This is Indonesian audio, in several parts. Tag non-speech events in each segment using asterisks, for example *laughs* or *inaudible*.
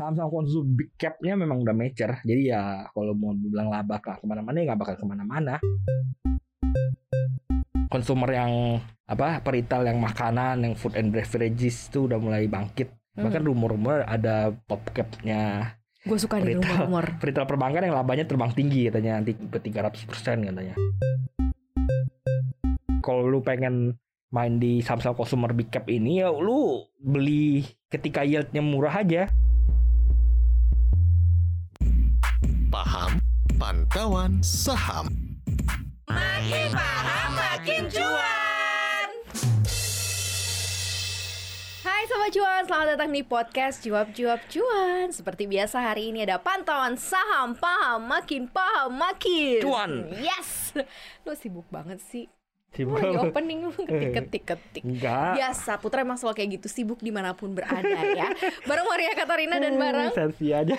saham-saham konsumsi big cap-nya memang udah mature. Jadi ya kalau mau bilang laba ke ke mana-mana ya nggak bakal ke mana-mana. Konsumer yang apa perital yang makanan, yang food and beverages itu udah mulai bangkit. Hmm. Bahkan rumor-rumor ada top cap-nya Gue suka nih Retail. rumor-rumor. *laughs* peritel perbankan yang labanya terbang tinggi katanya nanti ke 300% katanya. Kalau lu pengen main di saham-saham consumer big cap ini ya lu beli ketika yieldnya murah aja. Pantauan Saham. Makin paham makin cuan. Hai Sobat Cuan, selamat datang di podcast Cuap Cuap Cuan. Seperti biasa hari ini ada pantauan saham Paham, makin paham, makin. Cuan. Yes. Lu sibuk banget sih Sibuk Lu lagi apa? opening lu ketik-ketik-ketik Enggak. Biasa, Putra emang selalu kayak gitu Sibuk di mana pun berada ya *laughs* Bareng Maria Katarina dan bareng sensi aja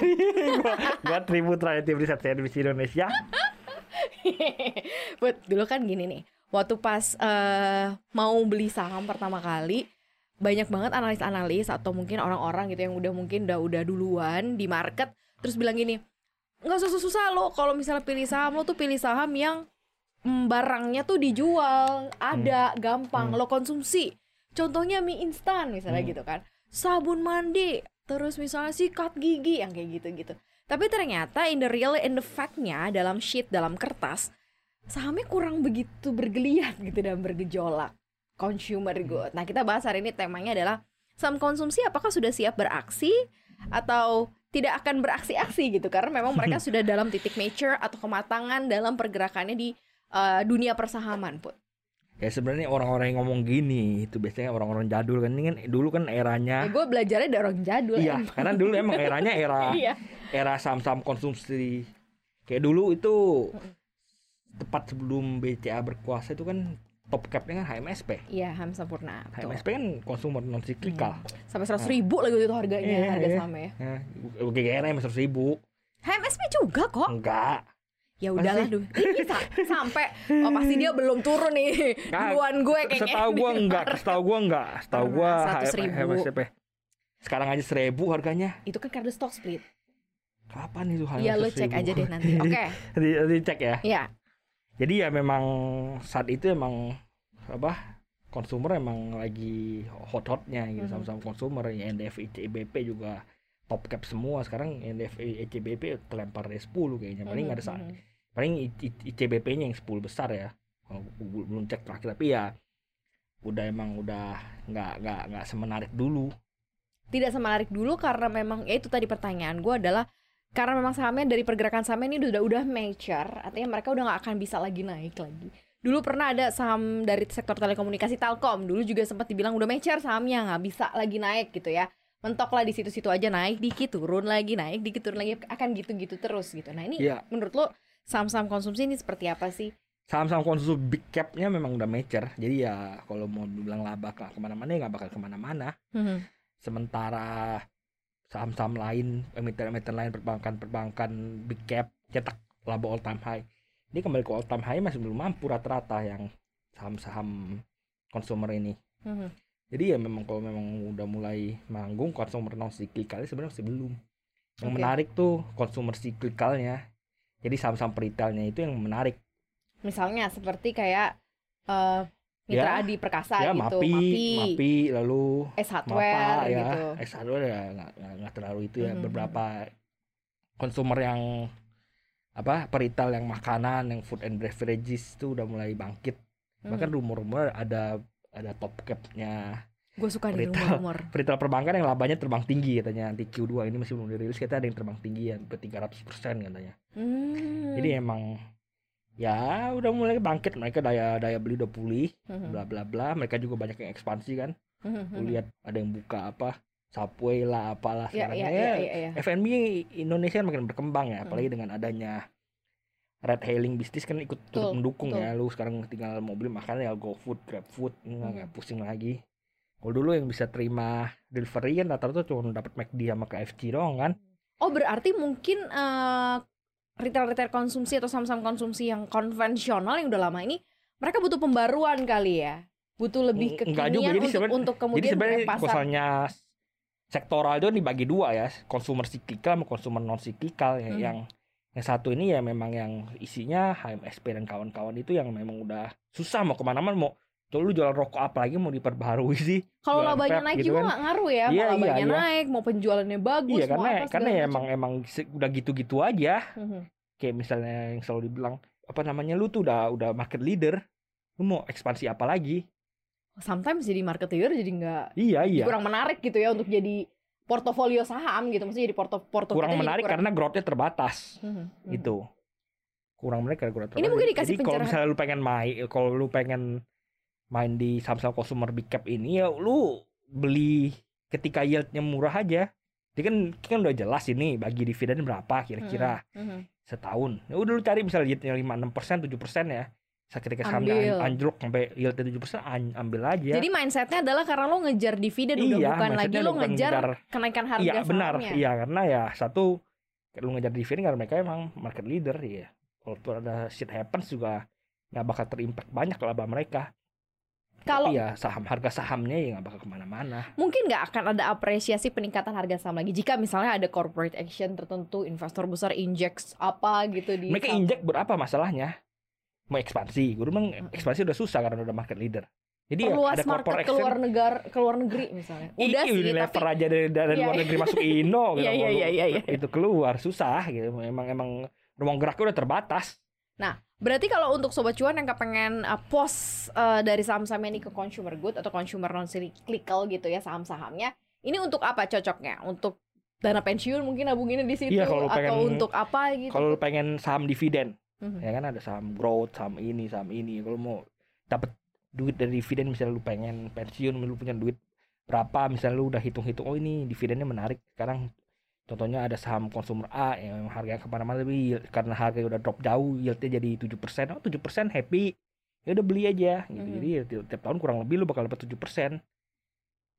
*laughs* gua tribut rakyat tim riset servis Indonesia. *laughs* But dulu kan gini nih Waktu pas eh, mau beli saham pertama kali banyak banget analis-analis atau mungkin orang-orang gitu yang udah mungkin udah udah duluan di market terus bilang gini nggak susah-susah lo kalau misalnya pilih saham lo tuh pilih saham yang mm, barangnya tuh dijual ada gampang lo konsumsi. Contohnya mie instan misalnya gitu kan. Sabun mandi terus misalnya sikat gigi yang kayak gitu-gitu. Tapi ternyata in the real in the fact-nya dalam sheet dalam kertas sahamnya kurang begitu bergeliat gitu dan bergejolak. Consumer good. Nah, kita bahas hari ini temanya adalah saham konsumsi apakah sudah siap beraksi atau tidak akan beraksi-aksi gitu? Karena memang mereka *laughs* sudah dalam titik mature atau kematangan dalam pergerakannya di uh, dunia persahaman put. Ya sebenarnya orang-orang yang ngomong gini itu biasanya orang-orang jadul kan ini kan dulu kan eranya Ya, gue belajarnya dari orang jadul. Iya, em. karena dulu emang eranya era *laughs* Iya. era saham-saham konsumsi. Kayak dulu itu tepat sebelum BCA berkuasa itu kan top capnya kan HMSP. Iya, Ham Sampurna. betul. HMSP kan konsumer non siklikal. Sampai seratus ribu lagi itu harganya Iya, harga iya. sahamnya ya. Nah, GGN emang seratus ribu. HMSP juga kok. Enggak. Ya udahlah dulu. Ini sa- sampai oh pasti dia belum turun nih. Nah, Duluan gue kayaknya. Setahu di enggak, setahu gua enggak, setahu gua Pernah, 100.000. HMSP. Sekarang aja seribu harganya. Itu kan karena stock split. Kapan itu HMSP? Iya, lo cek aja deh nanti. *laughs* Oke. di, dicek ya. Iya. Jadi ya memang saat itu emang apa konsumer emang lagi hot-hotnya gitu Mhm. sama-sama konsumer ya NDF ICBP juga top cap semua sekarang NDF ICBP kelempar dari 10 kayaknya paling Mhm, ada sa- mhm. Paling ICBP-nya yang 10 besar ya belum cek terakhir tapi ya udah emang udah nggak nggak nggak semenarik dulu Tidak semenarik dulu karena memang ya itu tadi pertanyaan gue adalah karena memang sahamnya dari pergerakan sahamnya ini udah udah mature, artinya mereka udah nggak akan bisa lagi naik lagi. Dulu pernah ada saham dari sektor telekomunikasi Telkom, dulu juga sempat dibilang udah mature sahamnya nggak bisa lagi naik gitu ya. Mentok lah di situ-situ aja naik dikit turun lagi naik dikit turun lagi akan gitu-gitu terus gitu. Nah ini Iya. menurut lo saham-saham konsumsi ini seperti apa sih? saham-saham konsumsi big cap-nya memang udah mature. Jadi ya kalau mau bilang laba ke ke mana-mana ya nggak bakal ke mana-mana. Sementara saham-saham lain emiten-emiten lain perbankan-perbankan big cap cetak laba all time high. Ini kembali ke all time high masih belum mampu rata-rata yang saham-saham consumer ini. Jadi ya memang kalau memang udah mulai manggung consumer non cyclical sebenarnya masih belum. Yang Oke. menarik tuh consumer cyclicalnya jadi saham-saham retailnya itu yang menarik Misalnya seperti kayak eh, Mitra Ya, Adi Perkasa ya gitu, Mapi, Mapi, lalu S Hardware Mapa ya, gitu. X hardware ya nggak terlalu itu ya Mhm. beberapa konsumer yang apa perital yang makanan yang food and beverages itu udah mulai bangkit bahkan Hmm. rumor-rumor ada ada top capnya Gue suka nih Retail. rumor-rumor. perital perbankan yang labanya terbang tinggi katanya nanti Q2 ini masih belum dirilis kita ada yang terbang tinggi ya sampai 300% katanya Hmm. jadi emang ya udah mulai bangkit mereka daya daya beli udah pulih Mhm. bla bla bla mereka juga banyak yang ekspansi kan Mhm. Lu lihat ada yang buka apa Subway lah apalah Iya, sekarang iya, ya iya, iya, iya. F&B Indonesia makin berkembang ya Hmm. apalagi dengan adanya red hailing bisnis kan ikut turut mendukung betul. ya lu sekarang tinggal mau beli makan ya GoFood GrabFood nggak Hmm. pusing lagi kalau dulu yang bisa terima delivery kan rata-rata cuma dapat McD sama KFC doang kan Oh berarti mungkin eh, retail-retail konsumsi atau saham-saham konsumsi yang konvensional yang udah lama ini mereka butuh pembaruan kali ya, butuh lebih Enggak juga, kekinian jadi untuk untuk jadi kemudian sebenarnya brand pasar. kosalnya sektoral itu dibagi dua ya, consumer cyclical sama consumer non cyclical ya. Hmm. Yang yang satu ini ya memang yang isinya HMSP dan kawan-kawan itu yang memang udah susah mau ke mana-mana mau Tuh lu jualan rokok apa lagi mau diperbaharui sih? Kalau labanya naik gitu juga kan. nggak ngaruh ya, Iya, mau iya, labanya iya. naik, mau penjualannya bagus, Iya mau karena apa karena ya emang emang udah gitu-gitu aja. Mhm. Kayak misalnya yang selalu dibilang apa namanya lu tuh udah udah market leader, lu mau ekspansi apa lagi? Sometimes jadi market leader jadi nggak Iya iya. kurang menarik gitu ya untuk jadi portofolio saham gitu, maksudnya jadi porto porto kurang menarik kurang- karena growth-nya terbatas Mhm, mhm. gitu. Kurang menarik karena growth Ini mungkin dikasih Jadi kalau misalnya lu pengen main, kalau lu pengen main di saham-saham consumer big cap ini ya lu beli ketika yieldnya murah aja. Jadi kan kan udah jelas ini bagi dividen berapa kira-kira Mhm, mhm. setahun. Ya udah lu cari misalnya yieldnya 5 6%, 7% ya. Saat ketika sahamnya an- anjlok sampai yieldnya 7% an- ambil aja. Jadi mindsetnya adalah karena lo ngejar dividen udah iya, bukan lagi lo bukan ngejar ngejar- kenaikan harga Iya benar, sahamnya. iya karena ya satu lu ngejar dividen karena mereka emang market leader ya. Walaupun ada shit happens juga nggak bakal terimpact banyak laba mereka. Kalau ya saham harga sahamnya ya nggak bakal ke mana-mana. mungkin nggak akan ada apresiasi peningkatan harga saham lagi jika misalnya ada corporate action tertentu investor besar inject apa gitu di Mereka saham. injek berapa masalahnya? Mau ekspansi, gue bilang ekspansi udah susah karena udah market leader. Jadi ya perluas ada market corporate ke luar action. negara ke luar negeri misalnya udah Ih, sih Unilever tapi aja dari, dari Iya, luar iya. negeri masuk Indo *laughs* gitu. Iya, iya, iya, iya, iya. Itu keluar susah gitu. Emang emang ruang geraknya udah terbatas. Berarti kalau untuk sobat cuan yang kepengen uh, pos uh, dari saham-saham ini ke consumer good atau consumer non cyclical gitu ya saham-sahamnya ini untuk apa cocoknya untuk dana pensiun mungkin nabunginnya di situ Iya, kalau atau pengen- untuk apa gitu Kalau pengen saham dividen, Mhm. ya kan ada saham growth, saham ini, saham ini. Kalau mau dapat duit dari dividen misalnya lu pengen pensiun, lu punya duit berapa, misalnya lu udah hitung-hitung, oh ini dividennya menarik. Sekarang contohnya ada saham consumer A yang harganya ke mana-mana tapi yield- karena harganya udah drop jauh, yieldnya jadi 7%, oh 7% happy. Ya udah beli aja gitu. Mhm. Jadi ya tiap, tiap tahun kurang lebih lu bakal dapat 7%.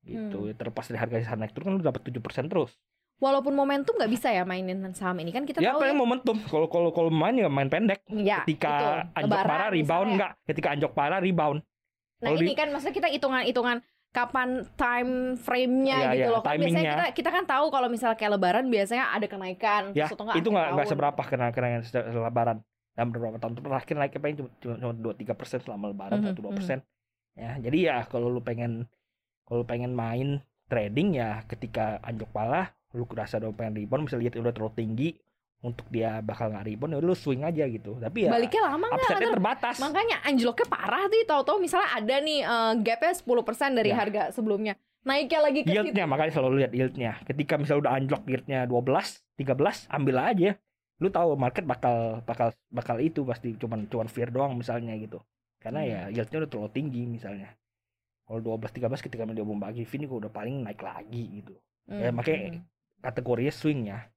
Gitu. Hmm. Ya, Terlepas dari harga saham naik turun kan lu dapat 7% terus. walaupun momentum nggak bisa ya mainin saham ini kan kita ya tahu paling momentum. Kalau kalau kalau main ya main pendek. ya ketika betul. anjok Lebaran parah rebound enggak ketika anjok parah rebound Nah Kalau ini di- kan maksudnya kita hitungan-hitungan kapan time frame-nya Iya, gitu iya, loh. Kan biasanya kita kita kan tahu kalau misalnya kayak lebaran biasanya ada kenaikan ya terus atau itu nggak nggak tahun. seberapa kena kenaikan lebaran. Dalam beberapa tahun terakhir naiknya paling cuma cuma cuma dua tiga persen selama lebaran satu dua persen. ya jadi ya kalau lu pengen kalau lu pengen main trading ya ketika anjok pala lu rasa udah pengen rebound bisa lihat udah terlalu tinggi untuk dia bakal nggak rebound ya lu swing aja gitu tapi ya Baliknya lama nggak? terbatas Makanya anjloknya parah tuh tahu-tahu misalnya ada nih eh, gapnya 10% dari Ya. harga sebelumnya. Naiknya lagi ke situ. yieldnya makanya selalu lihat yieldnya ketika misalnya udah anjlok yieldnya 12 13 ambil aja lu tahu market bakal bakal bakal itu pasti cuman cuman fear doang misalnya gitu karena Hmm. ya yieldnya udah terlalu tinggi misalnya kalau 12 13 ketika dia mau bagi ini kok udah paling naik lagi gitu Hmm, ya, makanya- hmm. kategorinya swing ya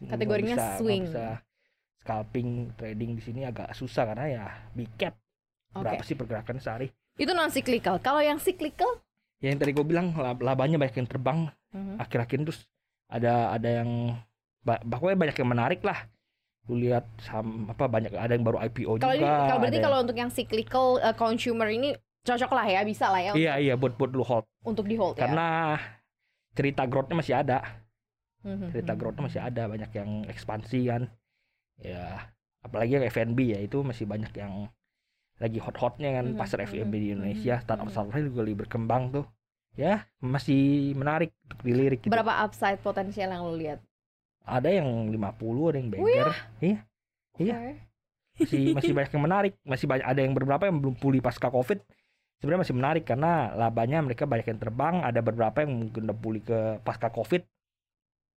Nggak Kategorinya bisa- swing. bisa. Scalping trading di sini agak susah karena ya big cap berapa sih pergerakan sehari? Itu non cyclical. Kalau yang cyclical? Ya yang tadi gue bilang lab- labanya banyak yang terbang. Mhm. akhir-akhir terus ada ada yang pokoknya banyak yang menarik lah. Lu lihat saham apa banyak ada yang baru IPO Kalau juga kalau berarti kalau untuk yang cyclical eh, consumer ini cocok lah ya, bisa lah ya iya iya buat buat lu hold. untuk di hold ya. karena cerita growth-nya masih ada Mhm, cerita mhm, growth-nya masih ada banyak yang ekspansi kan ya apalagi yang F&B ya itu masih banyak yang lagi hot-hotnya kan Mhm, pasar mhm, F&B di Indonesia mhm, startup mhm. startup juga lagi berkembang tuh ya masih menarik untuk dilirik gitu. Berapa upside potensial yang lo lihat? ada yang 50 ada yang beggar iya Iya. Oke. masih masih banyak yang menarik masih banyak ada yang beberapa yang belum pulih pasca covid sebenarnya masih menarik karena labanya mereka banyak yang terbang ada beberapa yang mungkin udah pulih ke pasca covid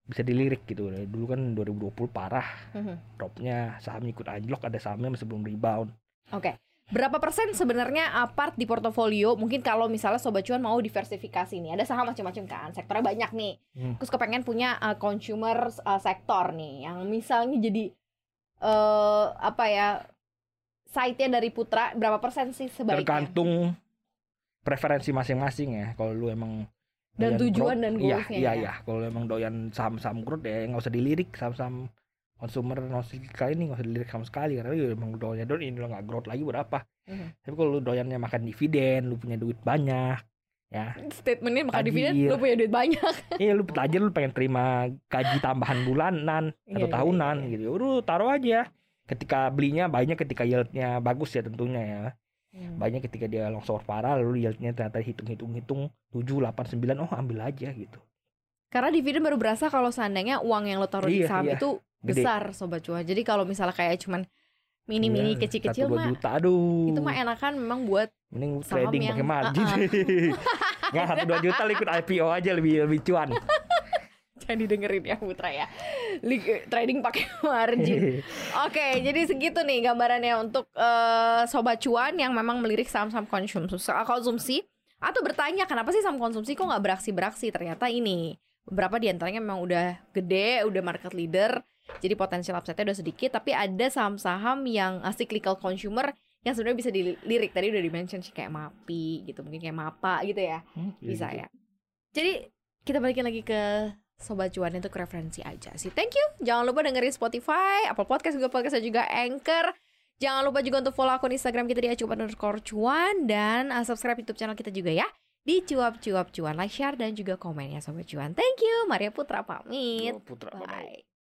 bisa dilirik gitu dulu kan 2020 parah Mhm. dropnya sahamnya ikut anjlok ada sahamnya masih belum rebound Oke. Berapa persen sebenarnya uh, part di portofolio? Mungkin kalau misalnya sobat cuan mau diversifikasi nih, ada saham macam-macam kan, sektornya banyak nih. Hmm. Terus kepengen punya uh, consumer uh, sektor nih, yang misalnya jadi eh apa ya, site-nya dari Putra berapa persen sih sebaiknya? tergantung preferensi masing-masing ya kalau lu emang Dan doyan tujuan growth, dan iya goals-nya iya ya. iya kalau emang doyan saham-saham growth ya nggak usah dilirik saham-saham consumer non cyclical ini nggak usah dilirik sama sekali karena ya emang doyannya doyan ini lo nggak growth lagi berapa Mhm. tapi kalau lu doyannya makan dividen lu punya duit banyak ya Statementnya makan Tajir. dividen lu punya duit banyak. *laughs* iya lu tajir lu pengen terima gaji tambahan bulanan Iya, atau tahunan gitu udah taruh aja ketika belinya banyak ketika yieldnya bagus ya tentunya ya Hmm. banyak ketika dia longsor parah lalu yieldnya ternyata hitung-hitung hitung 7, 8, 9 oh ambil aja gitu Karena dividen baru berasa kalau seandainya uang yang lo taruh di Iya, saham iya. itu Gede. besar sobat cuan. Jadi kalau misalnya kayak cuman mini-mini Iya, kecil-kecil mah juta aduh itu mah enakan memang buat mending saham trading yang- pakai margin Ah, *laughs* nggak satu dua juta ikut IPO aja lebih lebih cuan *laughs* jangan didengerin ya Putra ya. Li- trading pakai *laughs* margin. *laughs* Oke, jadi segitu nih gambarannya untuk eh, sobat cuan yang memang melirik saham-saham konsumsi, konsumsi atau bertanya kenapa sih saham konsumsi kok nggak beraksi-beraksi? Ternyata ini beberapa di antaranya memang udah gede, udah market leader, jadi potensial upside-nya udah sedikit. Tapi ada saham-saham yang uh, cyclical consumer yang sebenarnya bisa dilirik. Tadi udah di-mention sih kayak MAPI gitu, mungkin kayak MAPA gitu ya, bisa ya. Jadi kita balikin lagi ke Sobat Cuan itu referensi aja sih. Thank you. Jangan lupa dengerin Spotify, Apple Podcast, Google Podcast, dan juga Anchor. Jangan lupa juga untuk follow akun Instagram kita di acuan underscore cuan dan uh, subscribe YouTube channel kita juga ya di cuap cuap cuan like share dan juga komen ya sobat cuan. Thank you. Maria Putra pamit. Putra Bye.